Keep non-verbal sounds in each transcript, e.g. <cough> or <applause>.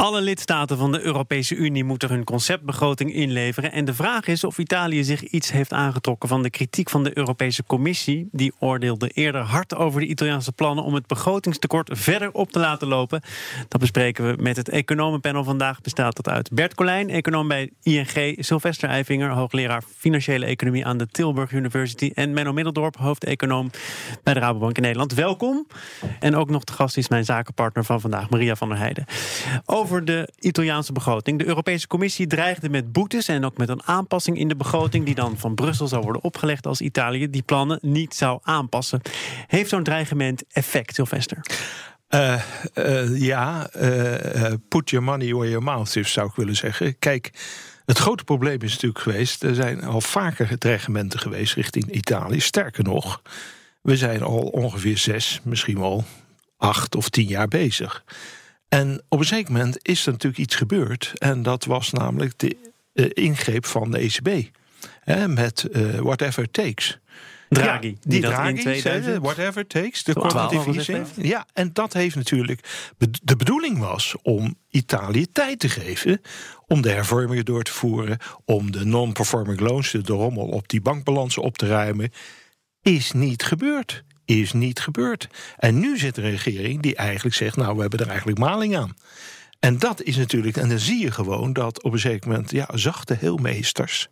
Alle lidstaten van de Europese Unie moeten hun conceptbegroting inleveren. En de vraag is of Italië zich iets heeft aangetrokken van de kritiek van de Europese Commissie. Die oordeelde eerder hard over de Italiaanse plannen om het begrotingstekort verder op te laten lopen. Dat bespreken we met het economenpanel vandaag. Bestaat dat uit Bert Colijn, econoom bij ING, Sylvester Eifinger, hoogleraar financiële economie aan de Tilburg University. En Menno Middeldorp, hoofdeconoom bij de Rabobank in Nederland. Welkom. En ook nog de gast is mijn zakenpartner van vandaag, Maria van der Heijden. Over de Italiaanse begroting. De Europese Commissie dreigde met boetes en ook met een aanpassing in de begroting die dan van Brussel zou worden opgelegd als Italië die plannen niet zou aanpassen. Heeft zo'n dreigement effect, Sylvester? Uh, uh, ja, uh, put your money where your mouth is, zou ik willen zeggen. Kijk, het grote probleem is natuurlijk geweest... er zijn al vaker dreigementen geweest richting Italië. Sterker nog, we zijn al ongeveer zes, misschien wel acht of tien jaar bezig. En op een zeker moment is er natuurlijk iets gebeurd. En dat was namelijk de uh, ingreep van de ECB. Hè, met uh, whatever it takes. Draghi, ja, die, die Draghi, in 2000... whatever it takes, de quantitative Ja, en dat heeft natuurlijk... De bedoeling was om Italië tijd te geven... om de hervormingen door te voeren... om de non-performing loans, de rommel op die bankbalansen op te ruimen... is niet gebeurd is niet gebeurd. En nu zit een regering die eigenlijk zegt: Nou, we hebben er eigenlijk maling aan. En dat is natuurlijk, en dan zie je gewoon dat op een zeker moment, ja, zachte heelmeesters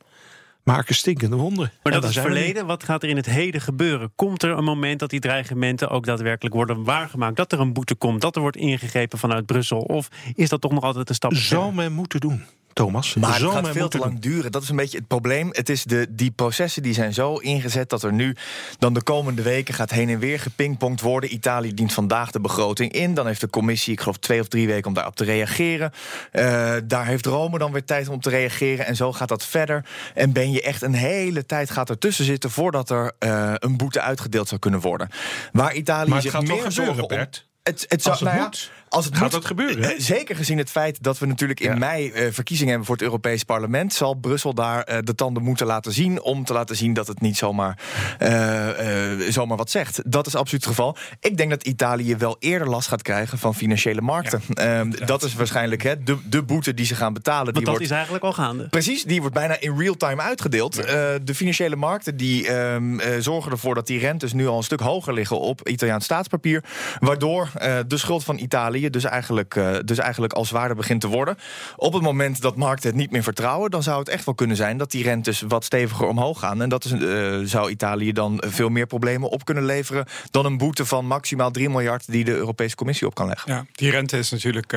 maken stinkende wonden. Maar dat is het verleden. Wat gaat er in het heden gebeuren? Komt er een moment dat die dreigementen ook daadwerkelijk worden waargemaakt? Dat er een boete komt, dat er wordt ingegrepen vanuit Brussel? Of is dat toch nog altijd een stap? Zou men moeten doen. Thomas. Maar het gaat veel te lang duren. Dat is een beetje het probleem. Het is de, die processen die zijn zo ingezet dat er nu dan de komende weken gaat heen en weer gepingpongd worden. Italië dient vandaag de begroting in. Dan heeft de commissie, ik geloof, twee of drie weken om daarop te reageren. Uh, daar heeft Rome dan weer tijd om te reageren. En zo gaat dat verder. En ben je echt een hele tijd gaat ertussen zitten voordat er uh, een boete uitgedeeld zou kunnen worden. Waar Italië maar zich gaat meer zorgen om. Het, het, zou, nou ja, als het Gaat moet, dat gebeuren? Eh, zeker gezien het feit dat we natuurlijk in mei uh, verkiezingen hebben voor het Europees Parlement, zal Brussel daar uh, de tanden moeten laten zien om te laten zien dat het niet zomaar, uh, zomaar wat zegt. Dat is absoluut het geval. Ik denk dat Italië wel eerder last gaat krijgen van financiële markten. Ja, um, dat is waarschijnlijk he, de, de boete die ze gaan betalen. Want die dat wordt, is eigenlijk al gaande. Precies, die wordt bijna in real time uitgedeeld. Ja. de financiële markten die um, zorgen ervoor dat die rentes nu al een stuk hoger liggen op Italiaans staatspapier. Waardoor de schuld van Italië dus eigenlijk uh, dus eigenlijk al zwaarder begint te worden. Op het moment dat markten het niet meer vertrouwen, dan zou het echt wel kunnen zijn dat die rentes wat steviger omhoog gaan. En dat is, uh, zou Italië dan veel meer problemen op kunnen leveren dan een boete van maximaal 3 miljard die de Europese Commissie op kan leggen. Ja, die rente is natuurlijk.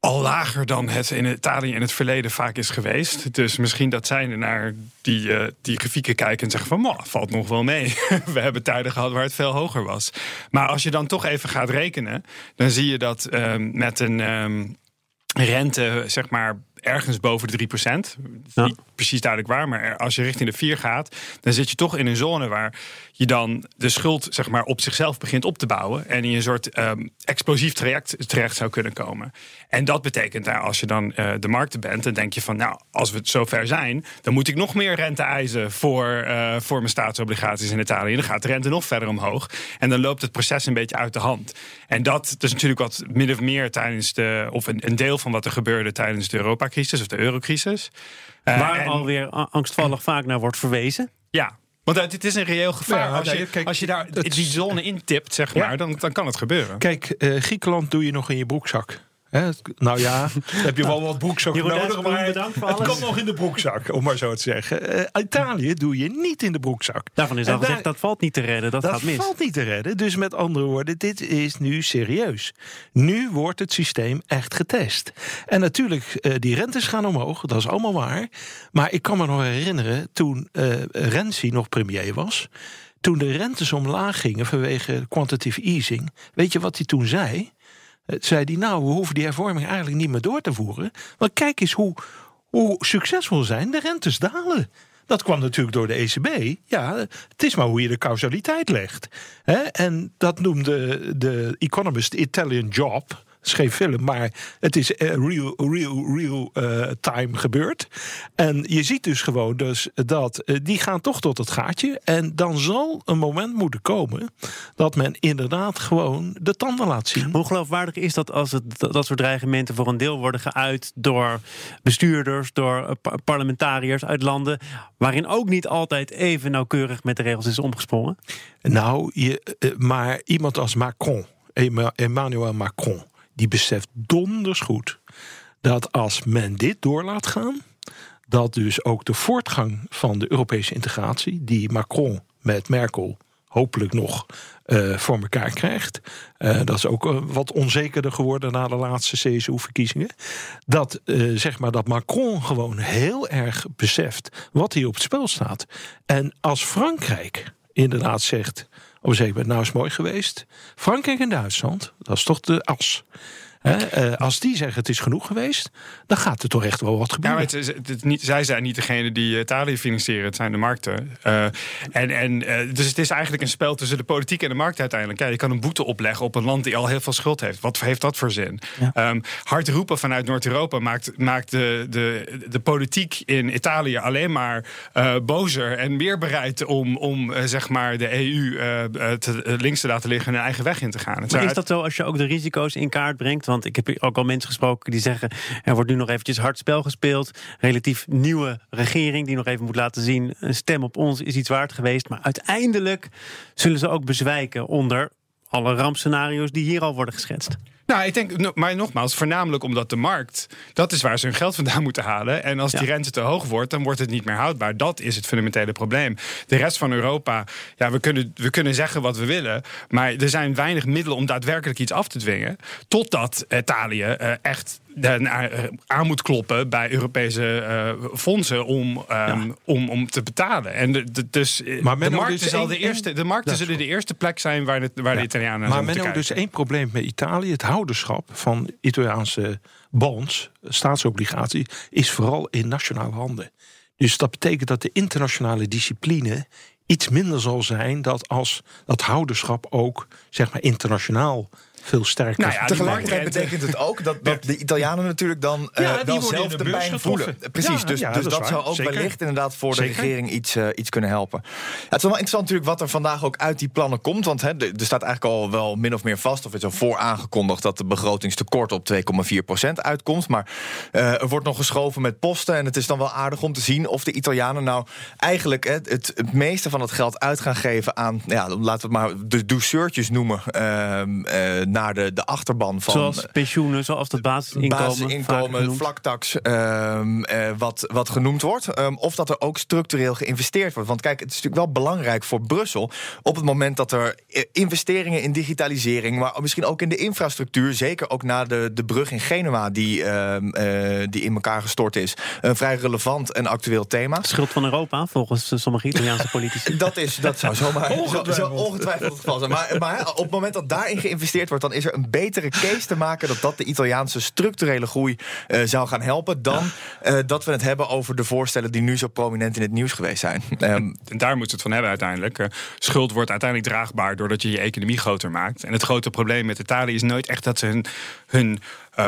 Al lager dan het in Italië in het verleden vaak is geweest. Dus misschien dat zij naar die, uh, die grafieken kijken en zeggen van... valt nog wel mee. <laughs> We hebben tijden gehad waar het veel hoger was. Maar als je dan toch even gaat rekenen... dan zie je dat uh, met een um, rente, zeg maar ergens boven de 3%. Ja. Niet precies duidelijk waar, maar als je richting de 4 gaat, dan zit je toch in een zone waar je dan de schuld zeg maar, op zichzelf begint op te bouwen en in een soort um, explosief traject terecht zou kunnen komen. En dat betekent, nou, als je dan uh, de markten bent, dan denk je van, nou, als we het zover zijn, dan moet ik nog meer rente eisen voor, uh, voor mijn staatsobligaties in Italië. Dan gaat de rente nog verder omhoog en dan loopt het proces een beetje uit de hand. En dat, dat is natuurlijk wat min of meer tijdens de, of een, een deel van wat er gebeurde tijdens de Europa-crisis of de eurocrisis. Uh, Waar en, alweer angstvallig vaak naar wordt verwezen. Ja, want het is een reëel gevaar. Ja, als, je, kijk, als je daar die zone intipt, zeg maar, ja. dan, dan kan het gebeuren. Kijk, uh, Griekenland doe je nog in je broekzak. Nou ja, <laughs> heb je wel wat broekzak nodig, maar het komt nog in de broekzak, om maar zo te zeggen. Uh, Italië doe je niet in de broekzak. Daarvan is al gezegd, dat valt niet te redden, dat, dat gaat mis. Dat valt niet te redden, dus met andere woorden, dit is nu serieus. Nu wordt het systeem echt getest. En natuurlijk, uh, die rentes gaan omhoog, dat is allemaal waar. Maar ik kan me nog herinneren, toen uh, Renzi nog premier was... toen de rentes omlaag gingen vanwege quantitative easing... weet je wat hij toen zei zei hij, nou, we hoeven die hervorming eigenlijk niet meer door te voeren. Want kijk eens hoe, hoe succesvol zijn de rentes dalen. Dat kwam natuurlijk door de ECB. Ja, het is maar hoe je de causaliteit legt. En dat noemde de economist Italian Job geen film, maar het is uh, real, real, real uh, time gebeurd. En je ziet dus gewoon dus dat uh, die gaan toch tot het gaatje. En dan zal een moment moeten komen dat men inderdaad gewoon de tanden laat zien. Hoe geloofwaardig is dat als het, dat soort dreigementen voor een deel worden geuit door bestuurders, door parlementariërs uit landen waarin ook niet altijd even nauwkeurig met de regels is omgesprongen? Nou, je, maar iemand als Macron, Emmanuel Macron die beseft donders goed dat als men dit door laat gaan, dat dus ook de voortgang van de Europese integratie, die Macron met Merkel hopelijk nog uh, voor elkaar krijgt. Uh, dat is ook uh, wat onzekerder geworden na de laatste CSU-verkiezingen. Dat, zeg maar, dat Macron gewoon heel erg beseft wat hier op het spel staat. En als Frankrijk inderdaad zegt op een zeker moment, nou is mooi geweest. Frankrijk en Duitsland, dat is toch de as. Uh, als die zeggen het is genoeg geweest, dan gaat er toch echt wel wat gebeuren. Ja, het, het, niet, zij zijn niet degene die Italië financieren, het zijn de markten. Uh, en, en, uh, dus het is eigenlijk een spel tussen de politiek en de markt uiteindelijk. Ja, je kan een boete opleggen op een land die al heel veel schuld heeft. Wat heeft dat voor zin? Ja. Um, hard roepen vanuit Noord-Europa maakt, maakt de, de, de politiek in Italië alleen maar bozer en meer bereid om, om zeg maar de EU te, links te laten liggen en hun eigen weg in te gaan. Maar is dat zo als je ook de risico's in kaart brengt? Want ik heb ook al mensen gesproken die zeggen... er wordt nu nog eventjes hard spel gespeeld. Relatief nieuwe regering die nog even moet laten zien... een stem op ons is iets waard geweest. Maar uiteindelijk zullen ze ook bezwijken onder alle rampscenario's die hier al worden geschetst. Nou, ik denk, maar nogmaals, voornamelijk omdat de markt, dat is waar ze hun geld vandaan <laughs> moeten halen. En als die rente te hoog wordt, dan wordt het niet meer houdbaar. Dat is het fundamentele probleem. De rest van Europa, ja, we kunnen, we kunnen zeggen wat we willen, maar er zijn weinig middelen om daadwerkelijk iets af te dwingen. Totdat Italië uh, echt aan moet kloppen bij Europese uh, fondsen om, um, ja. om, om te betalen. En de, de, dus maar de markt zal de eerste, de markten zullen de eerste plek zijn waar, de, waar ja. de Italianen. Maar men dus één probleem met Italië: het ouderschap van Italiaanse bonds, staatsobligaties, is vooral in nationale handen. Dus dat betekent dat de internationale discipline iets minder zal zijn dat als dat houderschap ook zeg maar internationaal veel sterker. Nou ja, tegelijkertijd betekent het ook dat, dat de Italianen natuurlijk dan uh, wel zelf de, de pijn voelen. Precies, dus, ja, dus dat, dat zou ook Zeker. wellicht inderdaad voor Zeker. de regering iets, uh, iets kunnen helpen. Ja, het is wel interessant natuurlijk wat er vandaag ook uit die plannen komt. Want hè, er staat eigenlijk al wel min of meer vast, of het is al voor aangekondigd, dat de begrotingstekort op 2,4% uitkomt. Maar uh, er wordt nog geschoven met posten. En het is dan wel aardig om te zien of de Italianen nou eigenlijk hè, het, het meeste van het geld uit gaan geven aan, ja, laten we het maar de douceurtjes noemen naar de, de achterban van. Zoals pensioenen, zoals het basisinkomen. Basisinkomen, vlaktax, um, uh, wat, wat genoemd wordt. Um, of dat er ook structureel geïnvesteerd wordt. Want kijk, het is natuurlijk wel belangrijk voor Brussel. op het moment dat er investeringen in digitalisering. maar misschien ook in de infrastructuur. zeker ook na de, de brug in Genua, die, um, uh, die in elkaar gestort is. Een vrij relevant en actueel thema. Schuld van Europa, volgens sommige Italiaanse <laughs> politici. dat, is, dat zou zomaar <laughs> ongetwijfeld, zo, zo ongetwijfeld het geval zijn. Maar, maar op het moment dat daarin geïnvesteerd wordt dan is er een betere case te maken dat dat de Italiaanse structurele groei uh, zou gaan helpen dan uh, dat we het hebben over de voorstellen die nu zo prominent in het nieuws geweest zijn. Um, <laughs> en daar moet het van hebben uiteindelijk. Uh, schuld wordt uiteindelijk draagbaar doordat je je economie groter maakt. En het grote probleem met Italië is nooit echt dat ze hun, hun uh,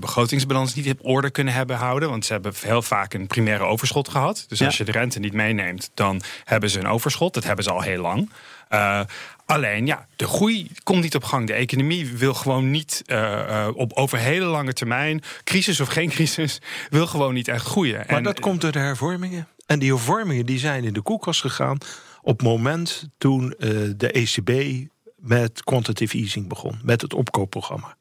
begrotingsbalans niet op orde kunnen hebben houden. Want ze hebben heel vaak een primaire overschot gehad. Dus ja. als je de rente niet meeneemt, dan hebben ze een overschot. Dat hebben ze al heel lang. Uh, Alleen ja, de groei komt niet op gang. De economie wil gewoon niet uh, uh, op over hele lange termijn, crisis of geen <laughs> crisis, wil gewoon niet echt groeien. Maar en, dat komt door de hervormingen. En die hervormingen die zijn in de koelkast gegaan op het moment toen uh, de ECB met quantitative easing begon, met het opkoopprogramma.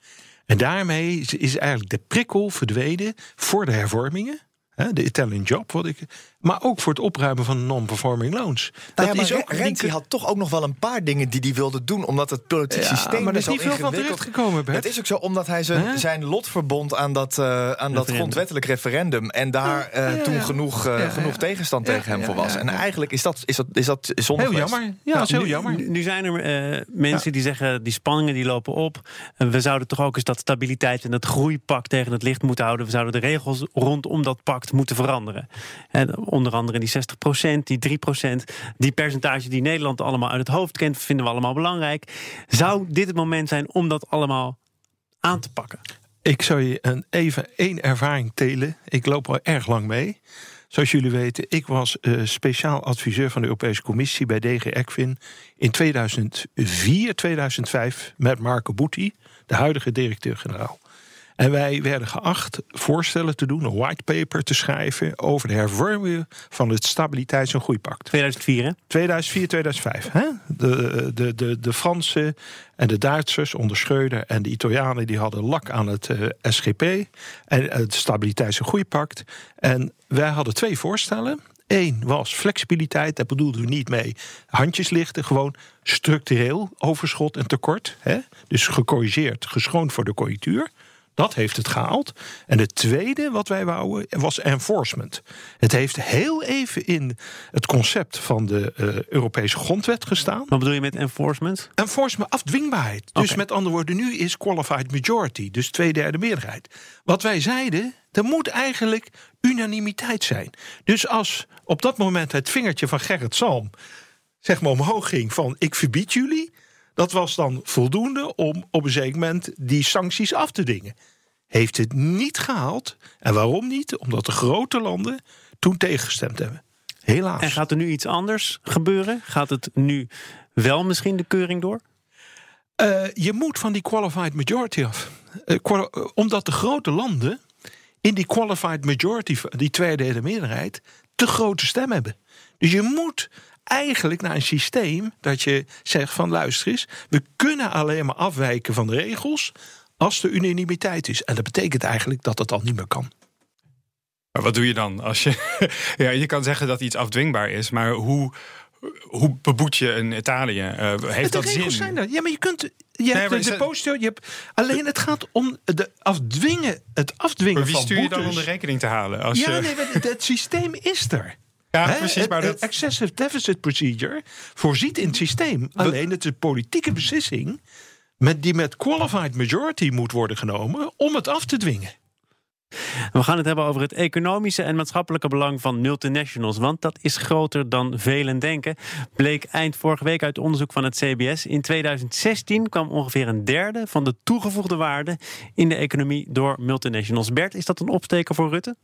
En daarmee is eigenlijk de prikkel verdwenen voor de hervormingen de Italian Job, wat ik, maar ook voor het opruimen van non-performing loans. Nou dat is ook Renzi had toch ook nog wel een paar dingen die hij wilde doen, omdat het politiek ja, systeem maar er is niet veel van terechtgekomen. Het is ook zo omdat hij zijn, zijn lot verbond aan dat, uh, aan dat grondwettelijk referendum en daar uh, ja, toen genoeg, uh, genoeg tegenstand tegen hem voor was. En eigenlijk is dat, is dat, is dat zonde Heel jammer. Ja, dat is heel jammer. Nu, nu zijn er mensen die zeggen die spanningen die lopen op. we zouden toch ook eens dat stabiliteit en dat groeipak tegen het licht moeten houden. We zouden de regels rondom dat pact moeten veranderen. En onder andere die 60 procent, die 3 procent, die percentage die Nederland allemaal uit het hoofd kent, vinden we allemaal belangrijk. Zou dit het moment zijn om dat allemaal aan te pakken? Ik zou je een, even één ervaring telen. Ik loop al erg lang mee. Zoals jullie weten, ik was uh, speciaal adviseur van de Europese Commissie bij DG ECFIN in 2004, 2005 met Marco Butti, de huidige directeur-generaal. En wij werden geacht voorstellen te doen, een whitepaper te schrijven over de hervorming van het Stabiliteits- en Groeipact. 2004, hè? 2004, 2005. Hè? De, de, de, de Fransen en de Duitsers onder Schreuder en de Italianen die hadden lak aan het uh, eh, SGP en het Stabiliteits- en Groeipact. En wij hadden twee voorstellen. Eén was flexibiliteit, daar bedoelden we niet mee handjes lichten, gewoon structureel overschot en tekort. Hè? Dus gecorrigeerd, geschoond voor de conjunctuur. Dat heeft het gehaald. En het tweede wat wij wouden was enforcement. Het heeft heel even in het concept van de uh, Europese grondwet gestaan. Wat bedoel je met enforcement? Enforcement, afdwingbaarheid. Dus met andere woorden, nu is qualified majority, dus twee derde meerderheid. Wat wij zeiden, er moet eigenlijk unanimiteit zijn. Dus als op dat moment het vingertje van Gerrit Salm zeg maar omhoog ging van ik verbied jullie dat was dan voldoende om op een zeker moment die sancties af te dingen. Heeft het niet gehaald. En waarom niet? Omdat de grote landen toen tegengestemd hebben. Helaas. En gaat er nu iets anders gebeuren? Gaat het nu wel misschien de keuring door? Uh, je moet van die qualified majority af. Uh, omdat de grote landen in die qualified majority, die tweederde meerderheid, te grote stem hebben. Dus je moet eigenlijk naar een systeem dat je zegt van luister eens, we kunnen alleen maar afwijken van de regels als er unanimiteit is. En dat betekent eigenlijk dat het al niet meer kan. Maar wat doe je dan als je. <laughs> ja, je kan zeggen dat iets afdwingbaar is, maar hoe. Hoe beboet je een Italië? Uh, heeft de dat zin? Zijn er. Ja, maar je kunt. Je hebt de, je hebt, alleen het gaat om de afdwingen, het afdwingen maar wie van stuur je dan om de rekening te halen? Als ja, je... nee, het, het systeem is er. Ja, precies. Maar dat... excessive deficit procedure voorziet in het systeem. Alleen het is een politieke beslissing met, die met qualified majority moet worden genomen om het af te dwingen. We gaan het hebben over het economische en maatschappelijke belang van multinationals. Want dat is groter dan velen denken. Bleek eind vorige week uit onderzoek van het CBS. In 2016 kwam ongeveer een derde van de toegevoegde waarde in de economie door multinationals. Bert, is dat een opsteker voor Rutte?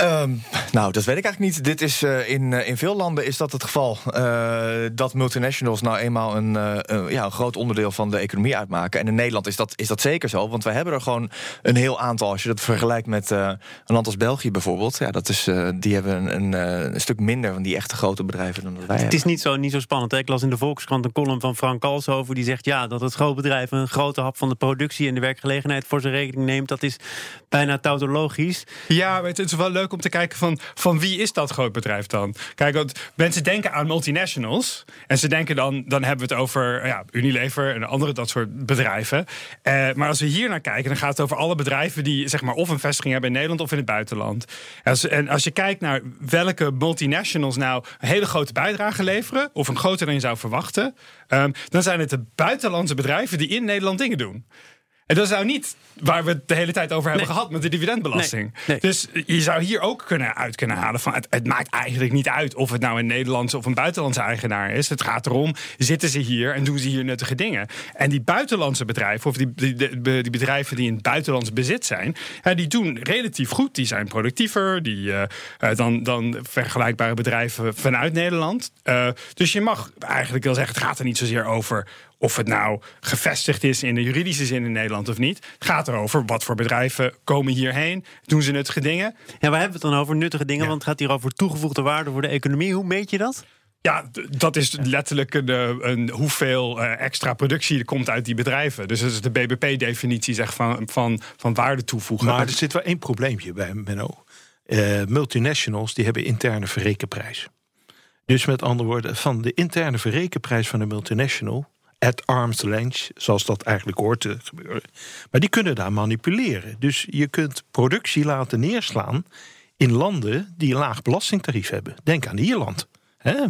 Um, nou, dat weet ik eigenlijk niet. Dit is, uh, in, uh, in veel landen is dat het geval. Uh, dat multinationals nou eenmaal een, ja, een groot onderdeel van de economie uitmaken. En in Nederland is dat, is dat zeker zo. Want wij hebben er gewoon een heel aantal. Als je dat vergelijkt met een land als België bijvoorbeeld. Ja, dat is, die hebben een, een, stuk minder van die echte grote bedrijven dan wij Het hebben. is niet zo, niet zo spannend. Hè? Ik las in de Volkskrant een column van Frank Kalshoven. Die zegt ja, dat het grootbedrijf een grote hap van de productie en de werkgelegenheid voor zijn rekening neemt. Dat is bijna tautologisch. Ja, het is wel leuk om te kijken van, van wie is dat groot bedrijf dan? Kijk, want mensen denken aan multinationals. En ze denken dan, dan hebben we het over ja, Unilever en andere dat soort bedrijven. Eh, maar als we hier naar kijken, dan gaat het over alle bedrijven die zeg maar of een vestiging hebben in Nederland of in het buitenland. Als, en als je kijkt naar welke multinationals nou een hele grote bijdrage leveren, of een groter dan je zou verwachten, um, dan zijn het de buitenlandse bedrijven die in Nederland dingen doen. En dat is nou niet waar we het de hele tijd over hebben gehad met de dividendbelasting. Dus je zou hier ook kunnen uit kunnen halen van het, het, maakt eigenlijk niet uit of het nou een Nederlandse of een buitenlandse eigenaar is. Het gaat erom, zitten ze hier en doen ze hier nuttige dingen. En die buitenlandse bedrijven, of die, die, die bedrijven die in het buitenlands bezit zijn, die doen relatief goed. Die zijn productiever die, uh, dan, dan vergelijkbare bedrijven vanuit Nederland. Uh, dus je mag eigenlijk wel zeggen, het gaat er niet zozeer over of het nou gevestigd is in de juridische zin in Nederland of niet. Het gaat erover wat voor bedrijven komen hierheen, doen ze nuttige dingen. Ja, waar hebben we het dan over? Nuttige dingen, want het gaat hier over toegevoegde waarde voor de economie. Hoe meet je dat? Ja, dat is letterlijk een, eh, een hoeveel uh, extra productie er komt uit die bedrijven. Dus dat is de BBP-definitie zeg, van, van, van waarde toevoegen. Maar er zit wel één probleempje bij, Menno. Uh, multinationals die hebben interne verrekenprijs. Dus met andere woorden, van de interne verrekenprijs van de multinational at arm's length, zoals dat eigenlijk hoort te gebeuren. Maar die kunnen daar manipuleren. Dus je kunt productie laten neerslaan in landen die een laag belastingtarief hebben. Denk aan Ierland.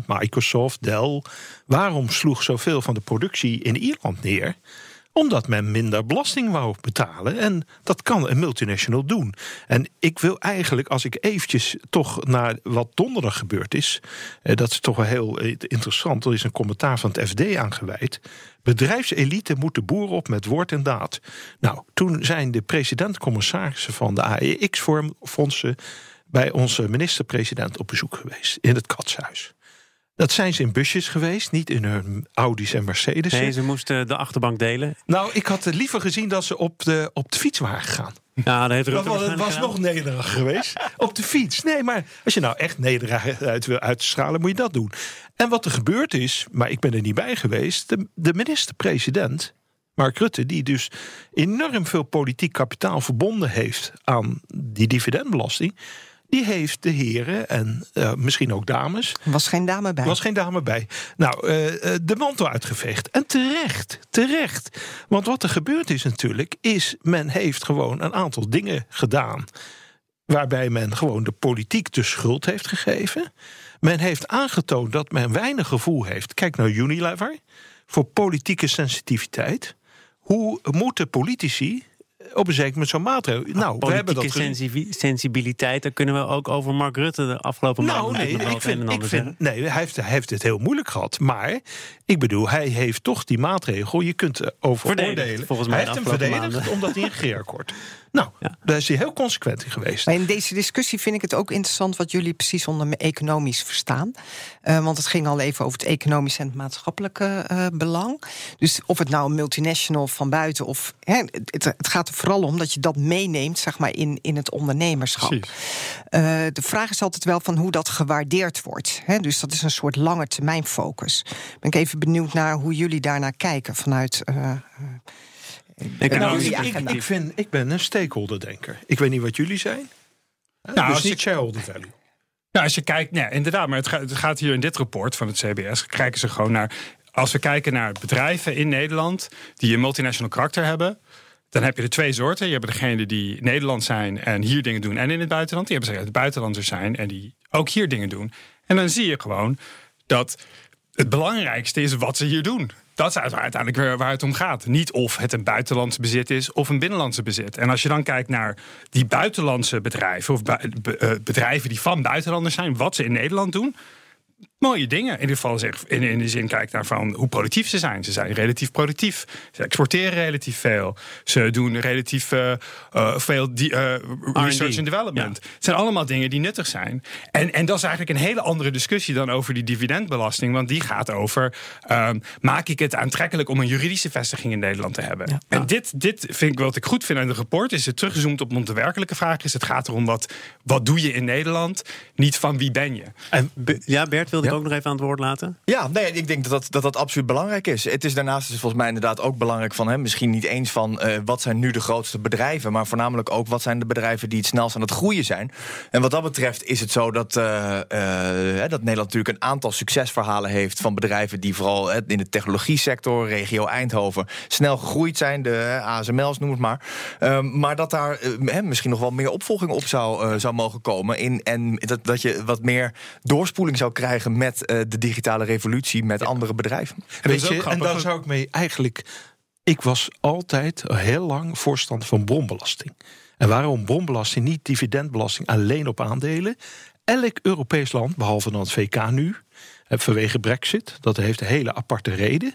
Microsoft, Dell. Waarom sloeg zoveel van de productie in Ierland neer? Omdat men minder belasting wou betalen. En dat kan een multinational doen. En ik wil eigenlijk, als ik eventjes toch naar wat donderdag gebeurd is. Eh, dat is toch wel heel eh, interessant. Er is een commentaar van het FD aangeweid. Bedrijfselite moet de boer op met woord en daad. Nou, toen zijn de president-commissarissen van de AEX-fondsen bij onze minister-president op bezoek geweest in het katshuis. Dat zijn ze in busjes geweest, niet in hun Audi's en Mercedes. Nee, ze moesten de achterbank delen. Nou, ik had liever gezien dat ze op de, op de fiets waren gegaan. Ja, dat, heeft was, het was nog nederig geweest. <laughs> op de fiets. Nee, maar als je nou echt nederig uit wil uitstralen, moet je dat doen. En wat er gebeurd is, maar ik ben er niet bij geweest. De, de minister-president, Mark Rutte, die dus enorm veel politiek kapitaal verbonden heeft aan die dividendbelasting die heeft de heren en uh, misschien ook dames. Was geen dame bij. was geen dame bij. Nou, uh, de mantel uitgeveegd. En terecht, terecht. Want wat er gebeurd is natuurlijk, is men heeft gewoon een aantal dingen gedaan. Waarbij men gewoon de politiek de schuld heeft gegeven. Men heeft aangetoond dat men weinig gevoel heeft. Kijk naar Unilever. Voor politieke sensitiviteit. Hoe moeten politici op een zeker moment zo'n maatregel. Nou, we hebben dat sensibiliteit, daar kunnen we ook over Mark Rutte de afgelopen nou, nee, ik vind, ik vind, nee, hij heeft, hij heeft het heel moeilijk gehad. Maar ik bedoel, hij heeft toch die maatregel. Je kunt over oordelen. Volgens mij hij heeft hem verdedigd omdat hij een <laughs> regeerakkoord. Nou, daar is hij heel consequent in geweest. Maar in deze discussie vind ik het ook interessant wat jullie precies onder economisch verstaan. Uh, want het ging al even over het economische en het maatschappelijke uh, belang. Dus of het nou een multinational van buiten of. Hè, het, het, gaat er vooral om dat je dat meeneemt, zeg maar, in, in het ondernemerschap. Uh, de vraag is altijd wel van hoe dat gewaardeerd wordt. Hè? Dus dat is een soort lange termijn focus. Ben ik even benieuwd naar hoe jullie daarnaar kijken vanuit. Ik, nou, ik, ik, vind, ik ben een stakeholder-denker. Ik weet niet wat jullie zijn. Nou, dus niet shareholder value. Nou, als je kijkt, nee, inderdaad, maar het gaat, het gaat hier in dit rapport van het CBS, kijken ze gewoon naar. Als we kijken naar bedrijven in Nederland die een multinational karakter hebben, dan heb je er twee soorten. Je hebt degene die Nederland zijn en hier dingen doen en in het buitenland. Die hebben ze het buitenlanders zijn en die ook hier dingen doen. En dan zie je gewoon dat het belangrijkste is wat ze hier doen. Dat is uiteindelijk waar het om gaat. Niet of het een buitenlandse bezit is of een binnenlandse bezit. En als je dan kijkt naar die buitenlandse bedrijven of eh, bedrijven die van buitenlanders zijn, wat ze in Nederland doen, mooie dingen. In ieder geval zeg, in, in de zin kijkt naar van hoe productief ze zijn. Ze zijn relatief productief. Ze exporteren relatief veel. Ze doen relatief uh, uh, veel die, uh, research and development. Het zijn allemaal dingen die nuttig zijn. En, en dat is eigenlijk een hele andere discussie dan over die dividendbelasting. Want die gaat over: um, maak ik het aantrekkelijk om een juridische vestiging in Nederland te hebben? Ja. En dit, dit vind ik wat ik goed vind aan het rapport. Is het teruggezoomd op de werkelijke vraag is: het gaat erom wat, wat doe je in Nederland? Niet van wie ben je. En, ja, Bert wilde ook nog even aan het woord laten? Ja, nee, ik denk dat dat, dat, dat absoluut belangrijk is. Het is daarnaast is volgens mij inderdaad ook belangrijk van... Hè, misschien niet eens van uh, wat zijn nu de grootste bedrijven... maar voornamelijk ook wat zijn de bedrijven die het snelst aan het groeien zijn. En wat dat betreft is het zo dat, uh, uh, dat Nederland natuurlijk een aantal succesverhalen heeft... van bedrijven die vooral in de technologie sector, regio Eindhoven... snel gegroeid zijn, de ASML's noem het maar. Ehm, maar dat daar misschien nog wel meer opvolging op zou, zou mogen komen... In, en dat, dat je wat meer doorspoeling zou krijgen met uh, de digitale revolutie met andere bedrijven. Weet je, en daar zou ik mee eigenlijk. Ik was altijd heel lang voorstander van bronbelasting. En waarom bronbelasting, niet dividendbelasting alleen op aandelen? Elk Europees land, behalve dan het VK nu, vanwege Brexit, dat heeft een hele aparte reden.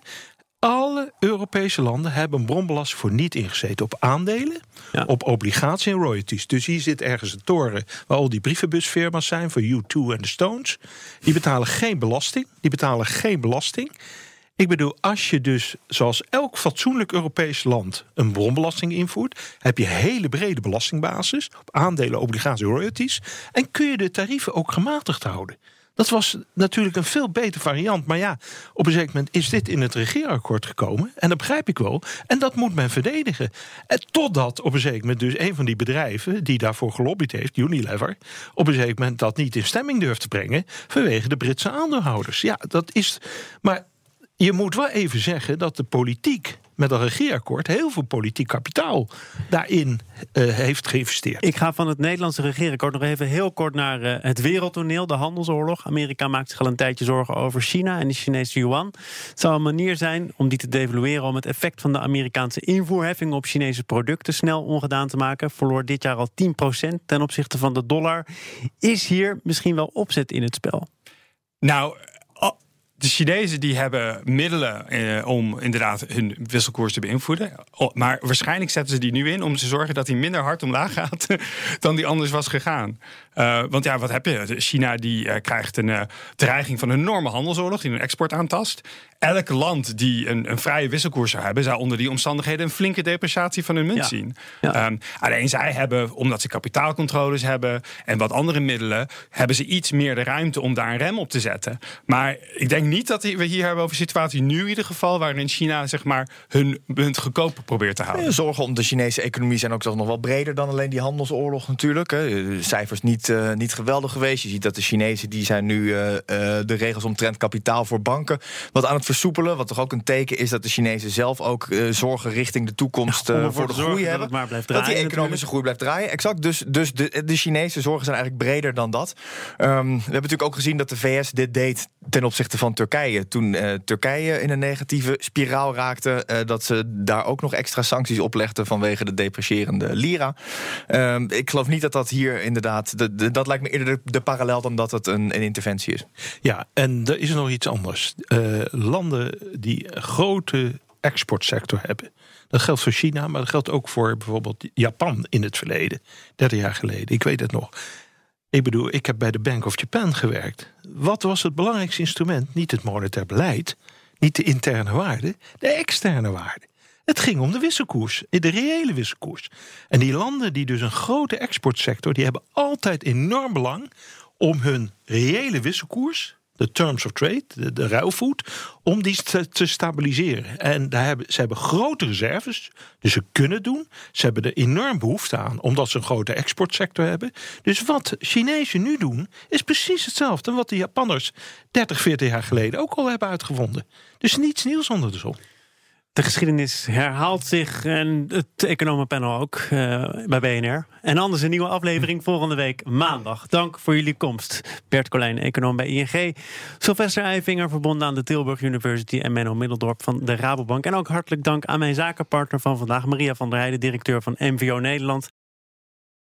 Alle Europese landen hebben een bronbelasting voor niet ingezeten op aandelen, op obligatie en royalties. Dus hier zit ergens een toren waar al die brievenbusfirma's zijn voor U2 en de Stones. Die betalen geen belasting. Die betalen geen belasting. Ik bedoel, als je dus zoals elk fatsoenlijk Europees land een bronbelasting invoert, heb je een hele brede belastingbasis op aandelen, obligaties, royalties. En kun je de tarieven ook gematigd houden. Dat was natuurlijk een veel betere variant. Maar ja, op een zeker moment is dit in het regeerakkoord gekomen. En dat begrijp ik wel. En dat moet men verdedigen. En totdat op een zeker moment dus een van die bedrijven... die daarvoor gelobbyd heeft, Unilever... op een zeker moment dat niet in stemming durft te brengen... vanwege de Britse aandeelhouders. Ja, dat is... Maar je moet wel even zeggen dat de politiek met een regeerakkoord heel veel politiek kapitaal daarin uh, heeft geïnvesteerd. Ik ga van het Nederlandse regeerakkoord nog even heel kort naar uh, het wereldtoneel, de handelsoorlog. Amerika maakt zich al een tijdje zorgen over China en de Chinese yuan. Het zou een manier zijn om die te devalueren om het effect van de Amerikaanse invoerheffing op Chinese producten snel ongedaan te maken. Verloor dit jaar al 10% ten opzichte van de dollar. Is hier misschien wel opzet in het spel? Nou, de Chinezen die hebben middelen eh, om inderdaad hun wisselkoers te beïnvloeden. Maar waarschijnlijk zetten ze die nu in om te zorgen dat hij minder hard omlaag gaat <laughs> dan die anders was gegaan. Uh, want ja, wat heb je? China die uh, krijgt een uh, dreiging van een enorme handelsoorlog die hun export aantast. Elk land die een, een, vrije wisselkoers zou hebben, zou onder die omstandigheden een flinke depreciatie van hun munt zien. Ja. Um, alleen zij hebben, omdat ze kapitaalcontroles hebben en wat andere middelen, hebben ze iets meer de ruimte om daar een rem op te zetten. Maar ik denk niet dat we hier hebben over een situatie nu in ieder geval, waarin China zeg maar hun munt goedkoper probeert te houden. zorgen om de Chinese economie zijn ook toch nog wel breder dan alleen die handelsoorlog natuurlijk. Hè. Cijfers niet, uh, niet geweldig geweest. Je ziet dat de Chinezen die zijn nu uh, uh, de regels omtrent kapitaal voor banken wat aan het versoepelen. Wat toch ook een teken is dat de Chinezen zelf ook zorgen richting de toekomst ja, voor de groei hebben. Dat, draaien, dat die economische groei blijft draaien. Exact. Dus, dus de, de Chinese zorgen zijn eigenlijk breder dan dat. Um, we hebben natuurlijk ook gezien dat de VS dit deed ten opzichte van Turkije. Toen uh, Turkije in een negatieve spiraal raakte, uh, dat ze daar ook nog extra sancties oplegden vanwege de depreciërende lira. Uh, ik geloof niet dat dat hier inderdaad. De, de, dat lijkt me eerder de, parallel dan dat het een, een, interventie is. Ja, en er is nog iets anders. Uh, landen die grote exportsector hebben. Dat geldt voor China, maar dat geldt ook voor bijvoorbeeld Japan in het verleden, 30 jaar geleden. Ik weet het nog. Ik bedoel, ik heb bij de Bank of Japan gewerkt. Wat was het belangrijkste instrument? Niet het monetair beleid, niet de interne waarde, de externe waarde. Het ging om de wisselkoers, de reële wisselkoers. En die landen die dus een grote exportsector, die hebben altijd enorm belang om hun reële wisselkoers de terms of trade, de, de om die te, te, stabiliseren. En daar hebben, ze hebben grote reserves, dus ze kunnen doen. Ze hebben er enorm behoefte aan, omdat ze een grote exportsector hebben. Dus wat Chinezen nu doen, is precies hetzelfde wat de Japanners 30, 40 jaar geleden ook al hebben uitgevonden. Dus niets nieuws onder de zon. De geschiedenis herhaalt zich en het economenpanel ook uh, bij BNR. En anders een nieuwe aflevering volgende week maandag. Dank voor jullie komst. Bert Colijn, econoom bij ING. Sylvester Eifinger, verbonden aan de Tilburg University. En Menno Middeldorp van de Rabobank. En ook hartelijk dank aan mijn zakenpartner van vandaag, Maria van der Heijden, directeur van MVO Nederland.